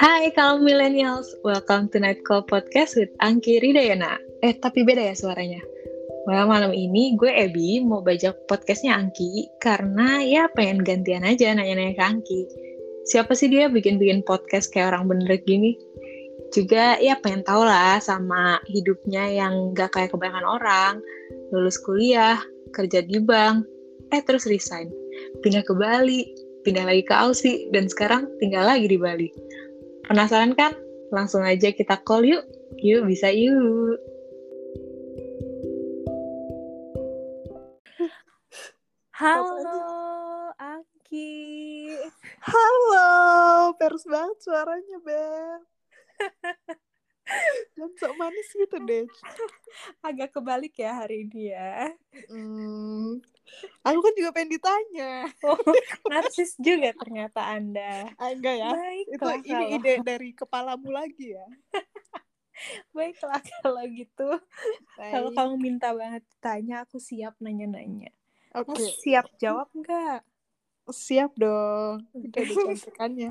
Hai kaum millennials, welcome to Night Call Podcast with Angki Ridayana. Eh, tapi beda ya suaranya. Well, malam ini gue Ebi mau bajak podcastnya Angki karena ya pengen gantian aja nanya-nanya ke Angki. Siapa sih dia bikin-bikin podcast kayak orang bener gini? Juga ya pengen tau lah sama hidupnya yang gak kayak kebanyakan orang. Lulus kuliah, kerja di bank, eh terus resign. Pindah ke Bali, pindah lagi ke Aussie, dan sekarang tinggal lagi di Bali. Penasaran kan? Langsung aja kita call yuk. Yuk, bisa yuk. Halo, Angki. Halo, pers banget suaranya, Beb. Dan sok manis gitu deh. Agak kebalik ya hari ini ya. Hmm, aku kan juga pengen ditanya. Oh, narsis juga ternyata Anda. Ah, enggak ya? Itu Baiklah, ini kalau- ide dari kepalamu lagi ya. Baiklah kalau gitu. Kalau Baik. kamu minta banget tanya, aku siap nanya-nanya. Oke, Kamu siap jawab nggak? siap dong. Udah dicontekannya.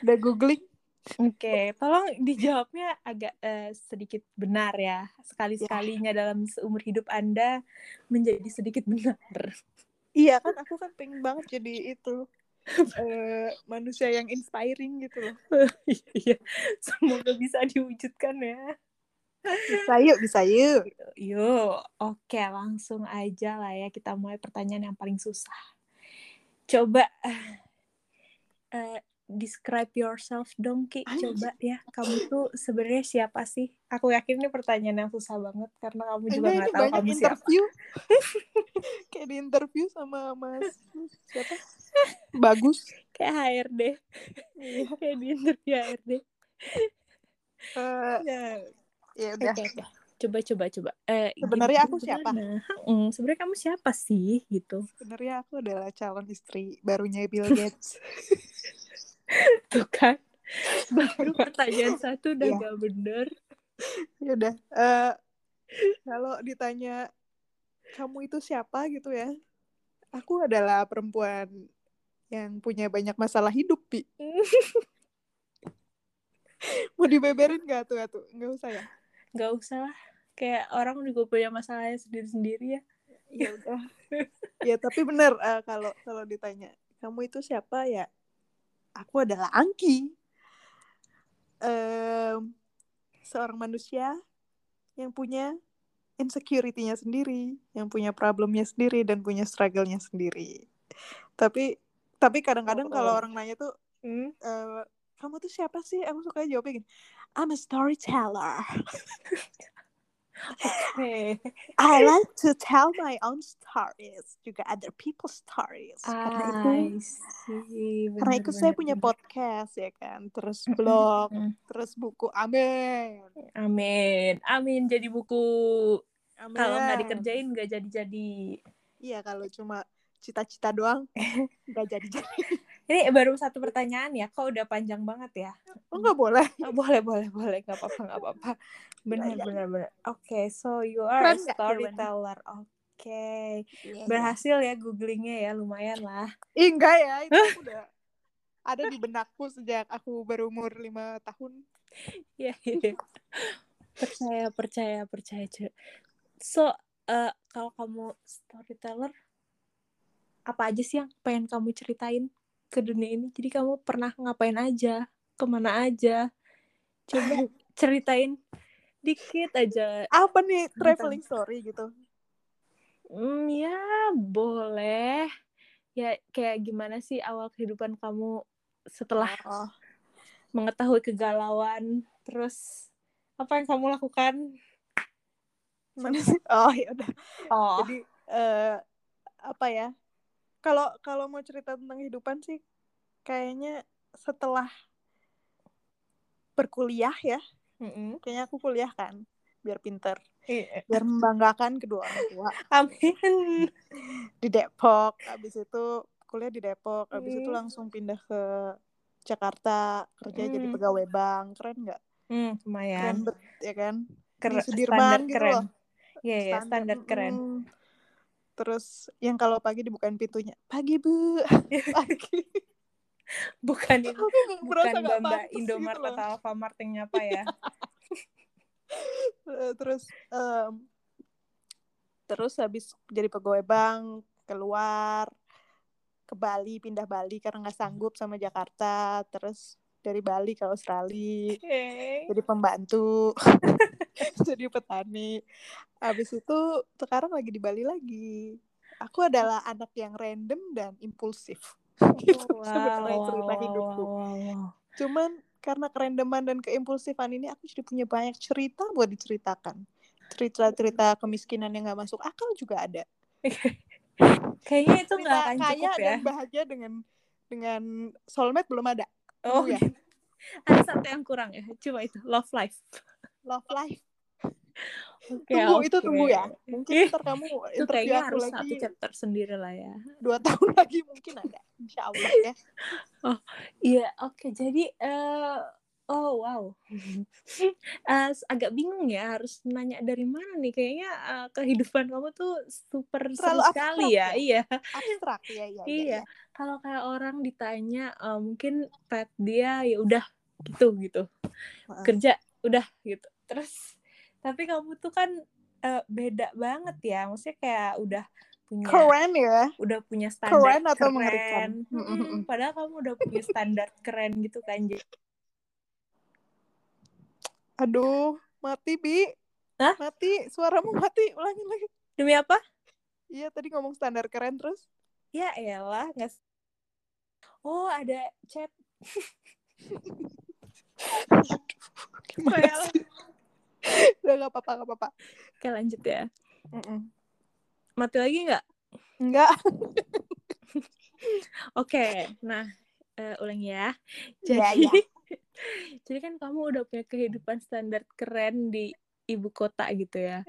Udah googling. Oke, tolong dijawabnya agak eh, sedikit benar ya. Sekali-sekalinya dalam seumur hidup Anda menjadi sedikit benar. Iya kan, aku kan pengen banget jadi itu. eh, manusia yang inspiring gitu loh. Iya, semoga bisa diwujudkan ya. Bisa yuk, bisa yuk. Yuk, oke langsung aja lah ya kita mulai pertanyaan yang paling susah. Coba eh, describe yourself dong Ki. Anjir. Coba ya, kamu tuh sebenarnya siapa sih? Aku yakin ini pertanyaan yang susah banget karena kamu juga nggak tahu kamu siapa. interview. Kayak di interview sama Mas siapa? Bagus. Kayak HRD, Iya. kayak di interview HRD. Eh, Ya, ya udah. oke. Coba coba coba. Eh, Sebenarnya aku siapa? Hmm, sebenarnya kamu siapa sih gitu? Sebenarnya aku adalah calon istri barunya Bill Gates. Tuh kan. Baru pertanyaan satu udah Iya. gak bener. ya udah. eh, kalau ditanya kamu itu siapa gitu ya? Aku adalah perempuan yang punya banyak masalah hidup, Pi. Mau dibeberin gak tuh, tuh? Nggak usah ya? Gak usah lah. Kayak orang juga punya masalahnya sendiri-sendiri ya. ya udah ya tapi bener eh, kalau kalau ditanya kamu itu siapa ya aku adalah Angki Em, seorang manusia yang punya insecurity-nya sendiri yang punya problemnya sendiri dan punya struggle-nya sendiri tapi tapi kadang-kadang kalau Oh. orang nanya tuh Hmm. eh, kamu tuh siapa sih aku suka jawabnya gini I'm a storyteller Oke. I like to tell my own stories juga other people's stories karena itu see. karena itu saya punya podcast ya kan terus blog terus buku amin Amin. Amin jadi buku. amin Kalau nggak dikerjain nggak jadi-jadi. iya kalau cuma cita-cita doang nggak jadi jadi Ini baru satu pertanyaan ya. Kok udah panjang banget ya? oh nggak boleh Oh, boleh, boleh, boleh. Nggak apa-apa, nggak apa-apa. Benar, Ya, ya. benar, benar. Oke, so you are a Keren nggak storyteller. Oke. Iya, Berhasil ya googlingnya ya, lumayan lah. Ih, enggak ya itu udah ada di benakku sejak aku berumur lima tahun Iya, iya. percaya, percaya, percaya. Cek. So, eh, kalau kamu storyteller, apa aja sih yang pengen kamu ceritain ke dunia ini? Jadi kamu pernah ngapain aja, ke mana aja? Coba ceritain dikit aja. apa nih traveling story gitu Hmm, ya boleh. Ya kayak gimana sih awal kehidupan kamu setelah oh mengetahui kegalauan, terus apa yang kamu lakukan? mana sih oh ya udah Oh, jadi eh, apa ya kalau kalau mau cerita tentang kehidupan sih kayaknya setelah berkuliah ya Mm-mm. kayaknya aku kuliah kan biar pinter Iya. biar membanggakan kedua orang tua Amin. di Depok habis itu kuliah di Depok habis itu Hmm. langsung pindah ke Jakarta kerja jadi Hmm. pegawai bank keren nggak keren lumayan. bet ya kan Keren, di Sudirman standar gitu keren. loh Iya, iya, standar keren. mm. Terus yang kalau pagi dibukain pintunya pagi bu. Pagi. Bukan itu bukan Bamba pantas Indomaret gitu atau Alfamart yang nyapa ya. Terus em, terus habis jadi pegawai bank keluar ke Bali pindah Bali karena nggak sanggup sama Jakarta. Terus dari Bali ke Australia Oke. jadi pembantu jadi petani. Habis itu sekarang lagi di Bali lagi. Aku adalah anak yang random dan impulsif. Gitu wow, sebenarnya wow, cerita wow, hidupku. wow, wow, wow. cuman karena kerendeman dan keimpulsifan ini aku jadi punya banyak cerita buat diceritakan. Cerita-cerita kemiskinan yang nggak masuk akal juga ada. Kayaknya itu nggak akan kaya cukup ya. dan bahagia dengan dengan soulmate belum ada oh ya ada satu yang kurang ya cuma itu love life. Love life. Oke, tunggu itu oke. tunggu ya. Mungkin ntar kamu itu kayaknya aku harus lagi satu chapter sendiri lah ya. dua tahun lagi mungkin ada. Insya Allah ya. Iya, oke. Jadi, eh oh wow, Eh, agak bingung ya harus nanya dari mana nih. Kayaknya eh, kehidupan kamu tuh super seru sekali ya. ya? Iya, abstrak ya ya ya, iya. ya. Kalau kayak orang ditanya, eh, mungkin pet dia ya udah gitu gitu. Kerja udah gitu. Terus, tapi kamu tuh kan eh, beda banget ya. Maksudnya kayak udah punya keren ya udah punya standar Keren atau keren. mengerikan? Mm-mm. padahal kamu udah punya standar keren gitu kan. Jadi, aduh mati bi Hah? mati suaramu mati ulangin lagi demi apa? iya tadi ngomong standar keren terus Ya elah, nggak. Oh, ada chat. Gimana sih? udah gak apa-apa gak apa-apa Oke, lanjut ya. Mm-mm. Mati lagi nggak? enggak Oke, nah, eh, ulang ya. Iya, Jadi, iya. Jadi kan kamu udah punya kehidupan standar keren di ibu kota gitu ya.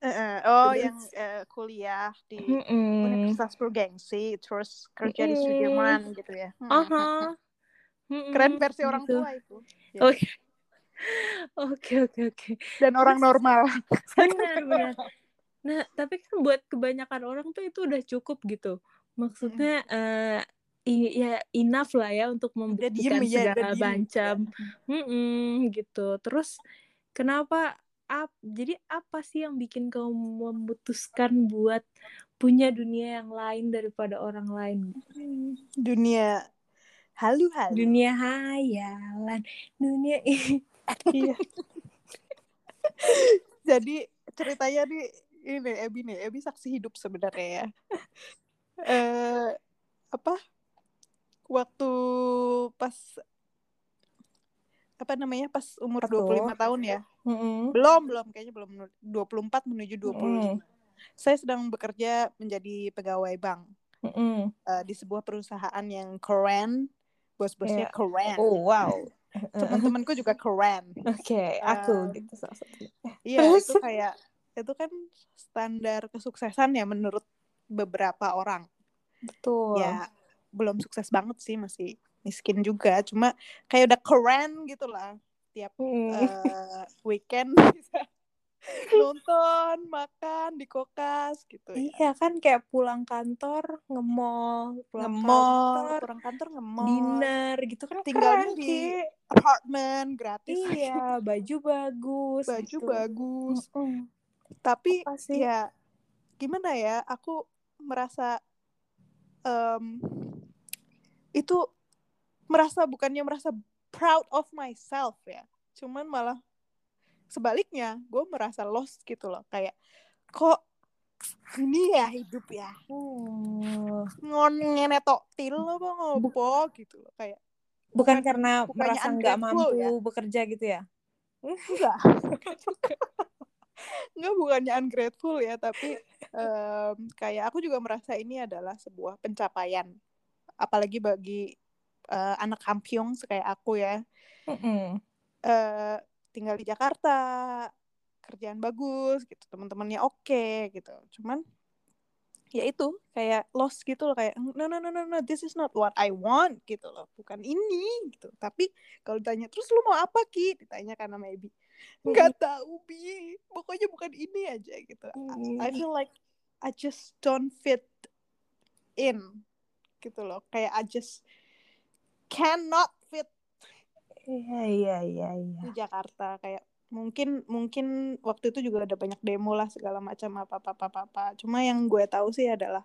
Eh, oh Terus- yang eh, kuliah di Mm-mm. Universitas Bergengsi terus kerja di Mm-mm. Sudirman gitu ya Mm-mm. Aha. Mm-mm, keren versi orang gitu. tua itu Ya. Oke. Oke, oke, oke. dan orang normal Benar, benar. Nah, tapi kan buat kebanyakan orang tuh itu udah cukup gitu. Maksudnya eh i- ya enough lah ya untuk diem membuktikan ya segala diem macam. Mm-mm, gitu. Terus kenapa ap, jadi apa sih yang bikin kamu memutuskan buat punya dunia yang lain daripada orang lain? dunia halu-halu Dunia hayalan, dunia Iya. Jadi ceritanya nih ini Ebi nih, Ebi saksi hidup sebenarnya ya. Eh apa? Waktu pas apa namanya? Pas umur Apa tuh? 25 tahun ya. Mm-mm. Belum, belum kayaknya belum 24 menuju 25. Mm-mm. Saya sedang bekerja menjadi pegawai bank Mm-mm. eh, di sebuah perusahaan yang keren. Bos-bosnya Iya. keren. Oh wow. Teman-temanku juga keren. Oke, aku Um, gitu salah satunya. Iya, itu kayak itu kan standar kesuksesan ya menurut beberapa orang. Betul. Ya, belum sukses banget sih, masih miskin juga. Cuma kayak udah keren gitu lah. Tiap Mm. eh, weekend bisa nonton, makan di kokas gitu ya. Iya kan kayak pulang kantor nge-mall, pulang Nge-mall, kantor, pulang kantor nge-mall, dinner gitu kan Tinggalnya keren, di apartemen gratis. Iya, baju bagus. Baju gitu. bagus. Mm-mm. Tapi Apa sih? ya gimana ya aku merasa em, itu merasa bukannya merasa proud of myself ya cuman malah sebaliknya gue merasa lost gitu loh kayak kok ini ya hidup ya Oh. ngon ngenetok til apa ngopo gitu loh kayak Bukan, karena merasa nggak mampu ya. bekerja gitu ya? enggak enggak bukannya ungrateful ya tapi em, kayak aku juga merasa ini adalah sebuah pencapaian apalagi bagi eh, anak kampiong kayak aku ya. Mm-mm. eh tinggal di Jakarta kerjaan bagus gitu teman-temannya oke gitu. Cuman ya itu kayak lost gitu loh kayak no no no no no this is not what I want gitu loh. Bukan ini gitu. Tapi kalau ditanya terus lu mau apa ki? Ditanya karena maybe. Nggak tahu bi. Pokoknya bukan ini aja gitu. I, I feel like I just don't fit in gitu loh kayak I just cannot fit Iya iya iya iya. di Jakarta kayak mungkin mungkin waktu itu juga ada banyak demo lah segala macam apa apa apa apa, apa. cuma yang gue tahu sih adalah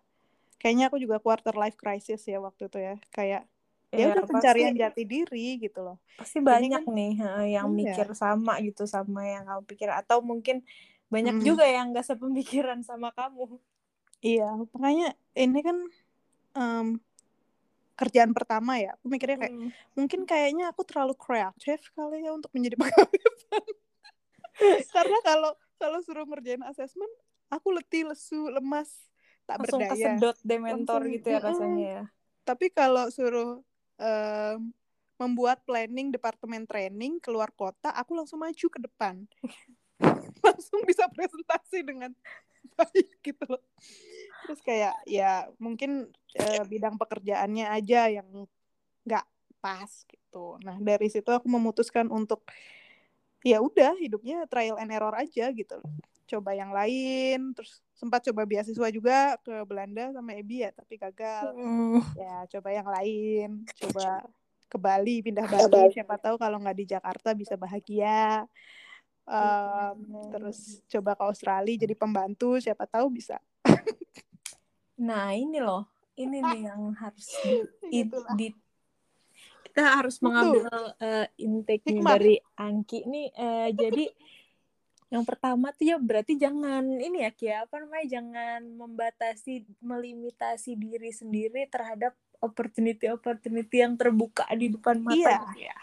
kayaknya aku juga quarter life crisis ya waktu itu ya kayak ya Iya, udah pasti- pencarian jati diri gitu loh pasti banyak kan- nih yang Iya. mikir sama gitu sama yang kamu pikir atau mungkin banyak Hmm. juga yang gak sepemikiran sama kamu. iya makanya ini kan em, kerjaan pertama ya. Aku mikirnya kayak Hmm. mungkin kayaknya aku terlalu kreatif kali ya untuk menjadi pegawai. Karena kalau kalau suruh ngerjain asesmen aku letih lesu lemas tak Langsung berdaya. kesedot dementor Langsung, gitu ya rasanya ya. tapi kalau suruh em, membuat planning departemen training keluar kota aku langsung maju ke depan. Langsung bisa presentasi dengan baik gitu loh. Terus kayak ya mungkin eh, bidang pekerjaannya aja yang nggak pas gitu. Nah dari situ aku memutuskan untuk ya udah hidupnya trial and error aja gitu loh. Coba yang lain terus sempat coba beasiswa juga ke Belanda sama Ebi ya tapi gagal. Hmm. ya coba yang lain coba ke Bali pindah Bali. Siapa tahu kalau nggak di Jakarta bisa bahagia Em, terus coba ke Australia jadi pembantu siapa tahu bisa Nah ini loh, ini nih yang harus di, Gitulah. di- kita harus mengambil eh, intake dari Angki nih. eh, jadi yang pertama tuh ya berarti jangan ini ya Kia apa namanya jangan membatasi melimitasi diri sendiri terhadap opportunity-opportunity yang terbuka di depan mata. Iya. gitu ya.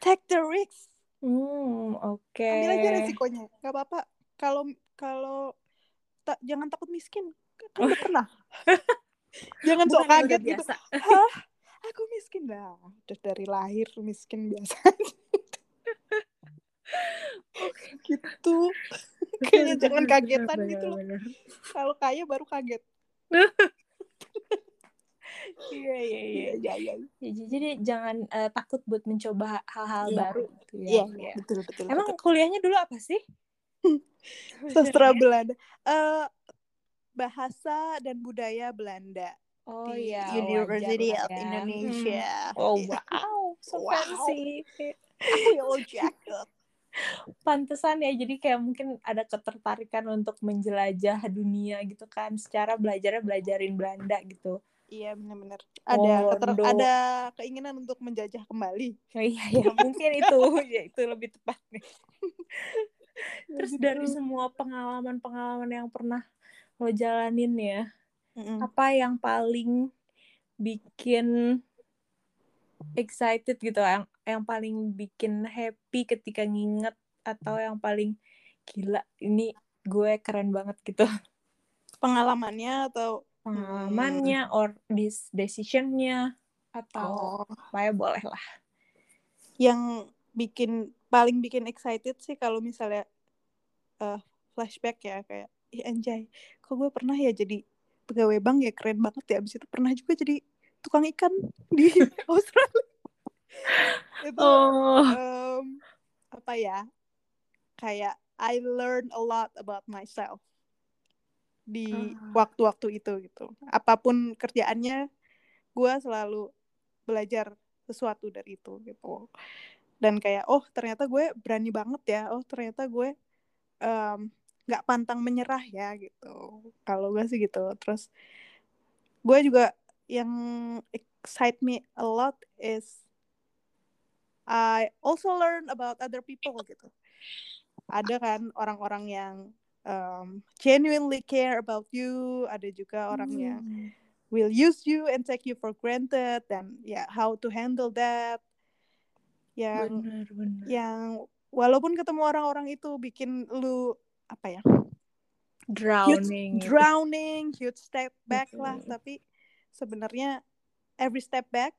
take the risk Hmm, oke. ambil aja resikonya nggak apa-apa. Kalau kalau ta- jangan takut miskin. Kan udah pernah. Jangan sok kaget gitu. Hah? aku miskin. Dah udah dari lahir miskin biasa gitu. Kayaknya jangan kagetan bener, gitu loh. kalau kaya baru kaget Iya iya iya. iya iya Ya, j- jadi jangan eh, takut buat mencoba hal-hal Iya. baru gitu ya. iya Iya. betul betul Emang betul. kuliahnya dulu apa sih? sastra Belanda Eh, bahasa dan budaya Belanda Oh di iya. University wajar of ya. Indonesia Hmm. Oh Iya. wow, so Wow. fancy. aku yellow jacket Pantesan ya, jadi kayak mungkin ada ketertarikan untuk menjelajah dunia gitu kan. Secara belajarnya belajarin Belanda gitu. Iya benar-benar ada keter- Wondo. ada keinginan untuk menjajah kembali. Oh, iya ya, mungkin itu. Ya itu lebih tepat. Nih. Terus dari semua pengalaman-pengalaman yang pernah lo jalanin ya, Mm-mm. apa yang paling bikin excited gitu? Yang yang paling bikin happy ketika nginget atau yang paling gila ini gue keren banget gitu? Pengalamannya atau pengalamannya or this decisionnya atau oh, apa boleh lah. Yang bikin paling bikin excited sih kalau misalnya eh, flashback ya kayak ih anjay kok gue pernah ya jadi pegawai bank ya? Keren banget ya. Abis itu pernah juga jadi tukang ikan di Australia. Itu oh. em, apa ya kayak I learn a lot about myself di Ah. waktu-waktu itu gitu. Apa pun kerjaannya gue selalu belajar sesuatu dari itu gitu. Dan kayak oh ternyata gue berani banget ya. Oh ternyata gue nggak pantang menyerah ya gitu. Kalau gue sih gitu. Terus gue juga yang excite me a lot is I also learn about other people gitu. Ada kan orang-orang yang um, genuinely care about you. Ada juga orang yang Hmm. will use you and take you for granted. Dan ya how to handle that. Yang bener bener yang walaupun ketemu orang-orang itu bikin lu apa ya drowning gitu. drowning huge step back lah. Tapi sebenarnya every step back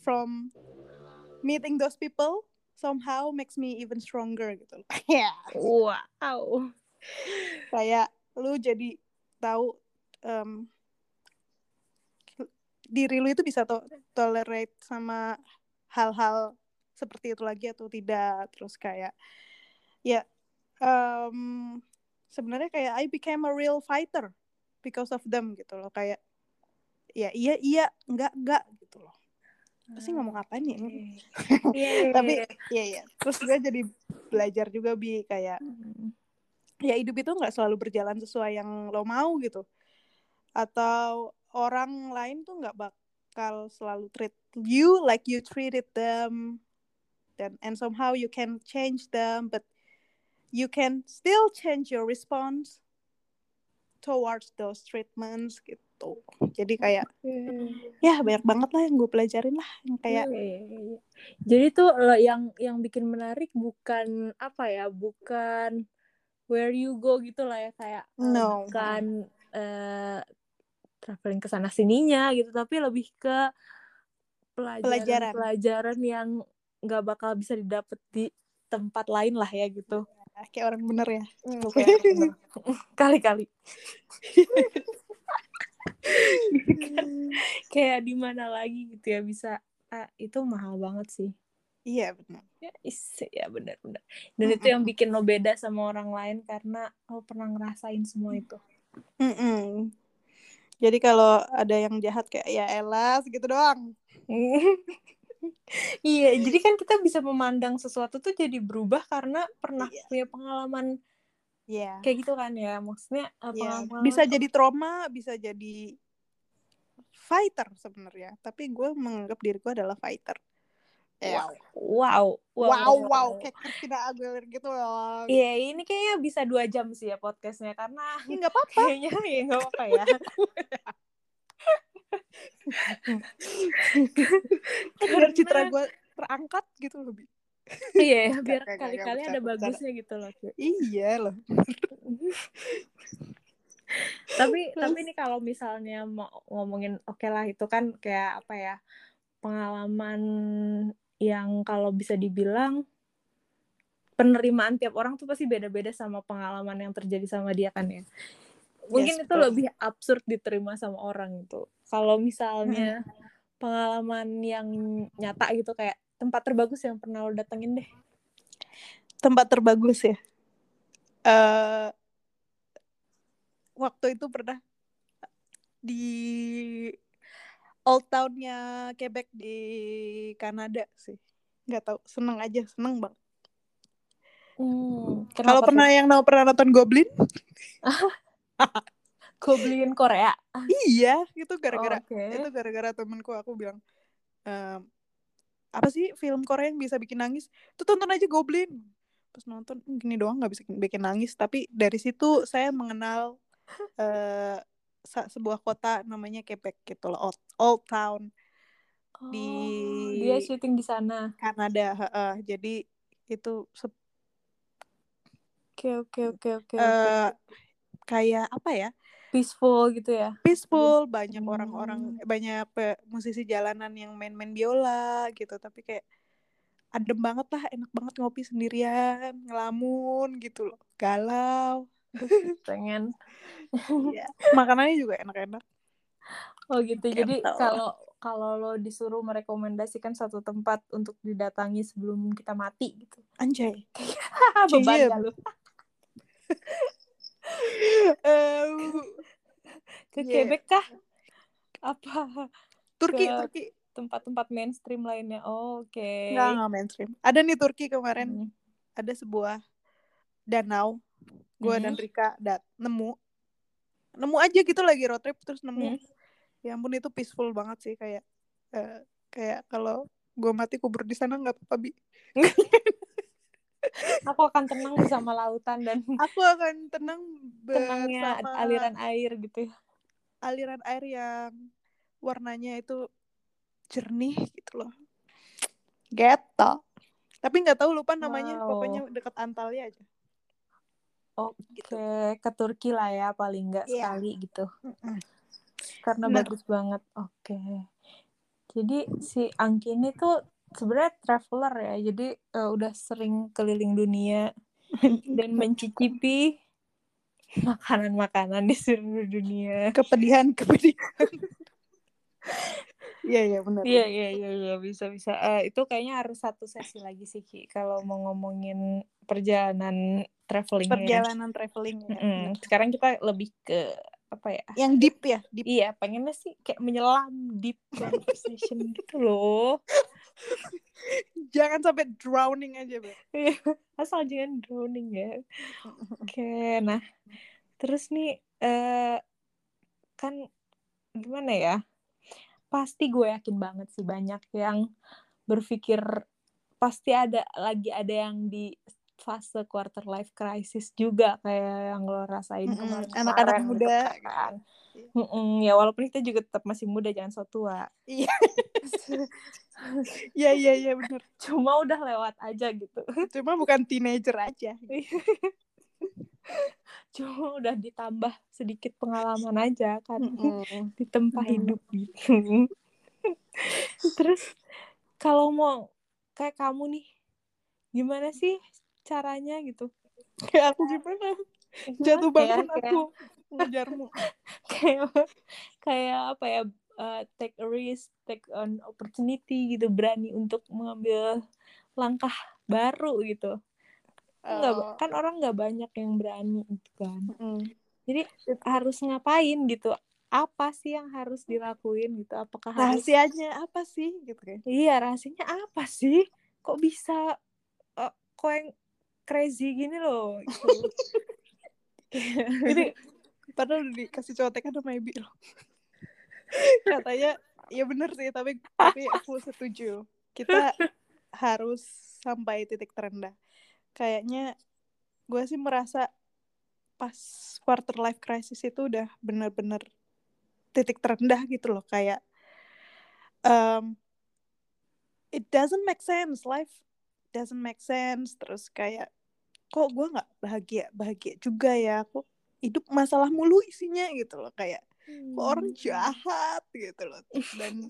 from meeting those people somehow makes me even stronger gitu. Ya wow kayak lu jadi tahu em, diri lu itu bisa to tolerate sama hal-hal seperti itu lagi atau tidak. Terus kayak ya em, sebenarnya kayak I became a real fighter because of them gitu loh. Kayak ya iya iya enggak enggak gitu loh. Apa sih ngomong apa nih iya, tapi iya. iya iya. terus gue jadi belajar juga bi kayak Hmm. Ya hidup itu nggak selalu berjalan sesuai yang lo mau gitu. Atau orang lain tuh nggak bakal selalu treat you like you treated them. Dan and somehow you can change them but you can still change your response towards those treatments gitu. Jadi kayak ya banyak banget lah yang gue pelajarin lah yang kayak Iya, iya, iya. Jadi tuh eh, yang yang bikin menarik bukan apa ya, bukan where you go gitu lah ya kayak No. bukan eh, traveling ke sana sininya gitu, tapi lebih ke Pelajaran. pelajaran-pelajaran yang nggak bakal bisa didapat di tempat lain lah ya gitu. kayak orang bener ya bener. Kali-kali. kayak di mana lagi gitu ya bisa ah, itu mahal banget sih. Iya benar Ya, is, ya benar-benar. Dan itu yang bikin lo beda sama orang lain karena lo pernah ngerasain semua itu. Mm-mm. Jadi kalau ada yang jahat kayak ya elas gitu doang. iya, jadi kan kita bisa memandang sesuatu tuh jadi berubah karena pernah Iya. punya pengalaman Iya. kayak gitu kan ya. Maksudnya eh, Iya. pengalaman Bisa jadi trauma, bisa jadi fighter sebenarnya. Tapi gue menganggap diri gue adalah fighter. Wow. Wow. wow, Wow, wow, kayak Christina Aguilera gitu loh. Iya, ini kayaknya bisa dua jam sih ya podcastnya karena Ya nggak apa-apa. kayaknya ya nggak apa ya. Biar citra gue terangkat gitu loh. Iya, biar Nggak, nggak, kali-kali ada bagusnya gitu loh. Iya loh. tapi tapi ini kalau misalnya mau ngomongin oke lah itu kan kayak apa ya pengalaman yang kalau bisa dibilang penerimaan tiap orang tuh pasti beda-beda sama pengalaman yang terjadi sama dia kan ya mungkin Yes, itu betul. lebih absurd diterima sama orang itu kalau misalnya pengalaman yang nyata gitu kayak tempat terbagus yang pernah lo datengin deh Tempat terbagus ya. eh waktu itu pernah di Old Town-nya Quebec di Kanada sih. Nggak tahu, seneng aja, seneng banget. hmm, Kalau pernah tuh? yang tahu pernah nonton Goblin? Goblin Korea iya, itu gara-gara Oke. itu gara-gara temenku aku bilang ehm, apa sih film Korea yang bisa bikin nangis? Tuh tonton aja Goblin. Pas nonton "Hmm, gini doang nggak bisa bikin nangis, tapi dari situ saya mengenal eh sebuah kota namanya Quebec gitu loh, Old, Old Town Di- Oh, dia syuting di sana. Kanada. heeh. Jadi itu Oke oke oke oke. eh, kayak apa ya? Peaceful gitu ya. peaceful banyak Hmm. orang-orang banyak pe- musisi jalanan yang main-main biola gitu tapi kayak adem banget lah enak banget ngopi sendirian ngelamun gitu loh galau Pengen. Iya. makanannya juga enak-enak Oh gitu. Jadi Gitu. kalau kalau lo disuruh merekomendasikan satu tempat untuk didatangi sebelum kita mati gitu. anjay Beban Iya. gak lo? Ke Iya. Quebec kah? Apa Turki Ke- Turki tempat-tempat mainstream lainnya? Oh, Oke. nggak nggak mainstream ada nih Turki kemarin Hmm. ada sebuah danau gue dan Hmm. Rika dat nemu nemu aja gitu lagi road trip terus nemu Hmm. ya ampun itu peaceful banget sih kayak eh, kayak kalau gue mati kubur di sana nggak apa-apa bi Aku akan tenang bersama lautan dan aku akan tenang tenangnya aliran air gitu ya. aliran air yang warnanya itu jernih gitu loh gitu tapi nggak tahu lupa namanya Wow. pokoknya dekat Antalya aja Oke, ke Turki lah ya paling nggak Iya. sekali gitu. Mm-mm. Karena Bener. bagus banget. Oke. Jadi si Angki ini tuh sebenarnya traveler ya. Jadi eh, udah sering keliling dunia dan mencicipi makanan-makanan di seluruh dunia. kepedihan kepedihan iya iya benar Iya iya iya iya bisa bisa. Eh, itu kayaknya harus satu sesi lagi sih Ki kalau mau ngomongin perjalanan traveling ya. perjalanan traveling ya Mm-mm. Sekarang kita lebih ke apa ya Yang deep ya, deep. iya pengennya sih kayak menyelam deep conversation gitu loh Jangan sampai drowning aja, Be. Iya, asal jangan drowning ya oke nah terus nih eh kan gimana ya pasti gue yakin banget sih banyak yang berpikir pasti ada lagi ada yang di fase quarter life crisis juga kayak yang lo rasain Mm-mm, kemarin anak-anak muda gitu. kan Mm-mm, ya walaupun kita juga tetap masih muda jangan so tua Iya. Iya, iya, iya bener. cuma udah lewat aja gitu Cuma bukan teenager aja. cuma udah ditambah sedikit pengalaman aja kan Mm-mm. di tempat Mm. hidup gitu terus kalau mau kayak kamu nih gimana sih caranya gitu Kayak aku gimana? Jatuh bangun kayak- aku ngejarmu. kayak kayak apa ya uh, take a risk take an opportunity gitu berani untuk mengambil langkah baru gitu nggak ba- Oh. kan orang nggak banyak yang berani gitu kan Mm. jadi harus ngapain gitu apa sih yang harus dilakuin gitu apakah harus Rahasianya apa sih gitu kan? iya rahasianya apa sih kok bisa eh, kok yang crazy gini loh gitu. Ini padahal udah dikasih contekan sama Ibi loh. Katanya ya bener sih tapi tapi aku setuju. Kita harus sampai titik terendah. Kayaknya gue sih merasa pas quarter life crisis itu udah bener-bener titik terendah gitu loh kayak um, it doesn't make sense life doesn't make sense terus kayak kok gue nggak bahagia bahagia juga ya kok hidup masalah mulu isinya gitu loh kayak kok orang jahat gitu loh. Dan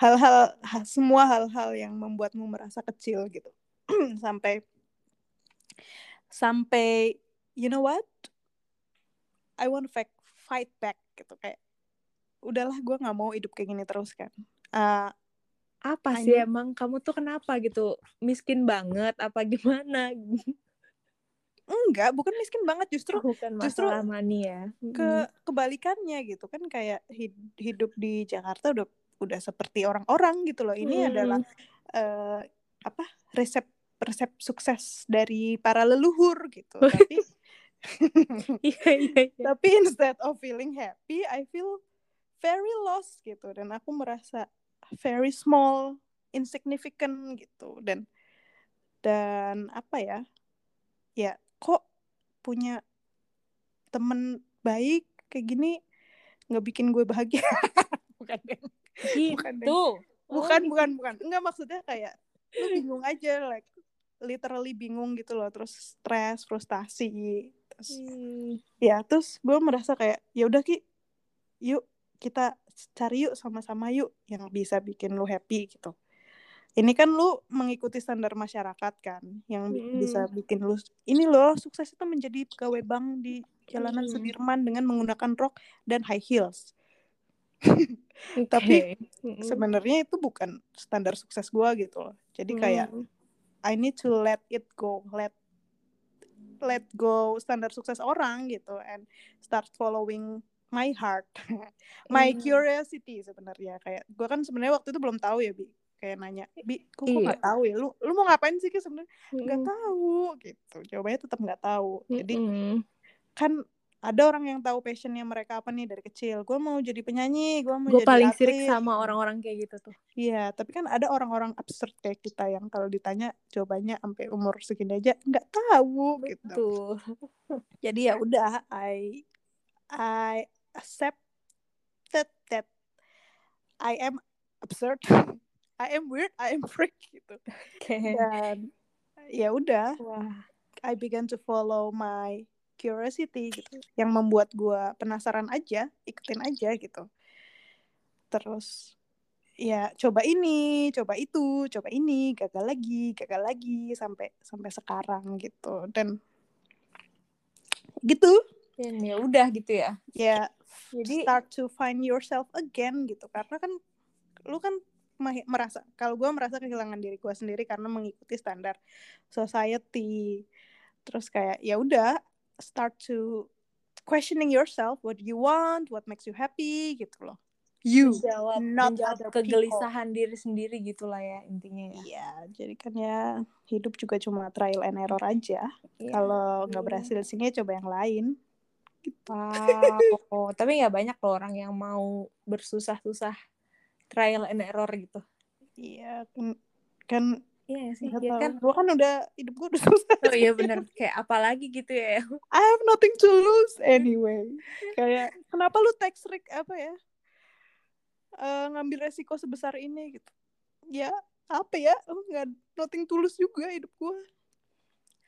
hal-hal ha- semua hal-hal yang membuatmu merasa kecil gitu. Sampai sampai you know what? I want to fight back gitu kayak udahlah gue nggak mau hidup kayak gini terus kan. Eh, apa sih emang? Kamu tuh kenapa gitu? Miskin banget apa gimana enggak bukan miskin banget justru bukan justru money ya ke kebalikannya gitu kan kayak hid- hidup di Jakarta udah udah seperti orang-orang gitu loh. Ini Hmm. adalah eh, apa resep resep sukses dari para leluhur gitu. Tapi iya iya iya. tapi instead of feeling happy I feel very lost gitu. Dan aku merasa very small insignificant gitu. Dan dan apa ya ya kok punya temen baik kayak gini nggak bikin gue bahagia? Bukan deh. Bukan deh. gitu. Bukan bukan bukan. Enggak maksudnya kayak lu bingung aja like literally bingung gitu loh terus stres frustasi terus Hmm. ya terus gue merasa kayak ya udah ki yuk kita cari yuk sama-sama yuk yang bisa bikin lu happy gitu ini kan lu mengikuti standar masyarakat kan yang bi- Mm. bisa bikin lu ini loh sukses itu menjadi pegawai bank di jalanan Mm. Sudirman dengan menggunakan rok dan high heels. Tapi Mm-mm. sebenarnya itu bukan standar sukses gue gitu loh jadi kayak Mm. I need to let it go let let go standar sukses orang gitu and start following my heart my Hmm. curiosity sebenarnya kayak gue kan sebenarnya waktu itu belum tahu ya bi kayak nanya bi kok Iya. nggak tahu ya? Lu lu mau ngapain sih sebenarnya? Nggak Mm-mm. tahu gitu. Jawabannya tetap nggak tahu. Jadi kan ada orang yang tahu passionnya mereka apa nih dari kecil. Gue mau jadi penyanyi gue mau gue jadi paling sirik atlet. sama orang-orang kayak gitu tuh. Iya, tapi kan ada orang-orang absurd kayak kita yang kalau ditanya jawabannya sampai umur segini aja nggak tahu gitu. tuh Jadi ya udah, I I accepted that I am absurd, I am weird, I am freak gitu. oke Dan ya udah, wah I began to follow my curiosity gitu, yang membuat gua penasaran aja, ikutin aja gitu. Terus ya coba ini, coba itu, coba ini, gagal lagi, gagal lagi sampai sampai sekarang gitu. Dan gitu dan ya udah gitu ya ya jadi start to find yourself again gitu karena kan lu kan merasa kalau gue merasa kehilangan diri gue sendiri karena mengikuti standar society terus kayak ya udah start to questioning yourself what you want what makes you happy gitu loh you menjawab, not menjawab other kegelisahan diri sendiri gitulah ya intinya ya. Iya, jadi kan ya hidup juga cuma trial and error aja. Iya. Kalau nggak Iya. berhasil sini ya coba yang lain. Wow, tapi nggak banyak loh orang yang mau bersusah-susah trial and error gitu. Iya, kan kan Iya sih, ya kan. Gua kan udah hidup gua udah susah. Oh iya bener, kayak apalagi gitu ya. I have nothing to lose anyway. Kayak kenapa lu tax risk apa ya? Eh, ngambil resiko sebesar ini gitu. Ya apa ya? Lu nggak nothing to lose juga hidup gua.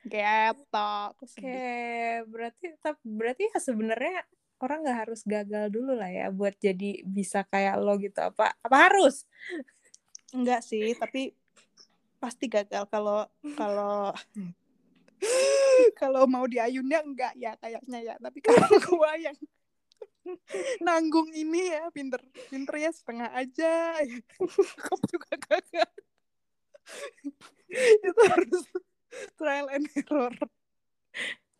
Gitu. Oke. Kayak berarti, tapi berarti ya sebenarnya orang nggak harus gagal dulu lah ya buat jadi bisa kayak lo gitu apa apa harus Enggak sih, tapi pasti gagal kalau kalau kalau mau diayunnya enggak ya kayaknya ya. Tapi kalau gua yang nanggung ini ya pinter pinter ya setengah aja ya. Kok juga gagal. Itu harus trial and error.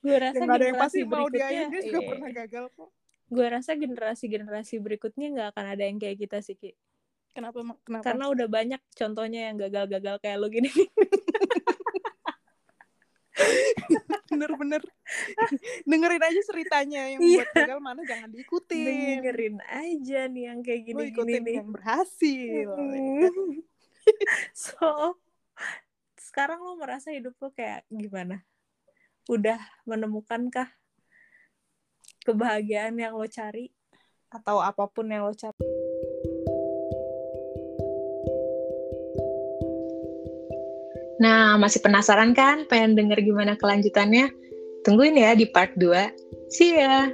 Gue rasa Yang ada yang pasti generasi mau berikutnya diayun dia juga iya. pernah gagal kok. gue rasa generasi generasi berikutnya nggak akan ada yang kayak kita sih Ki. Kenapa kenapa? karena udah banyak contohnya yang gagal-gagal kayak lo gini bener-bener dengerin aja ceritanya yang Iya. buat gagal mana jangan diikutin. dengerin aja nih yang kayak Lu gini-gini ikutin nih yang berhasil. So sekarang lo merasa hidup lo kayak gimana udah menemukankah kebahagiaan yang lo cari atau apa pun yang lo cari Nah, masih penasaran kan? Pengen denger gimana kelanjutannya? Tungguin ya di part 2. See ya!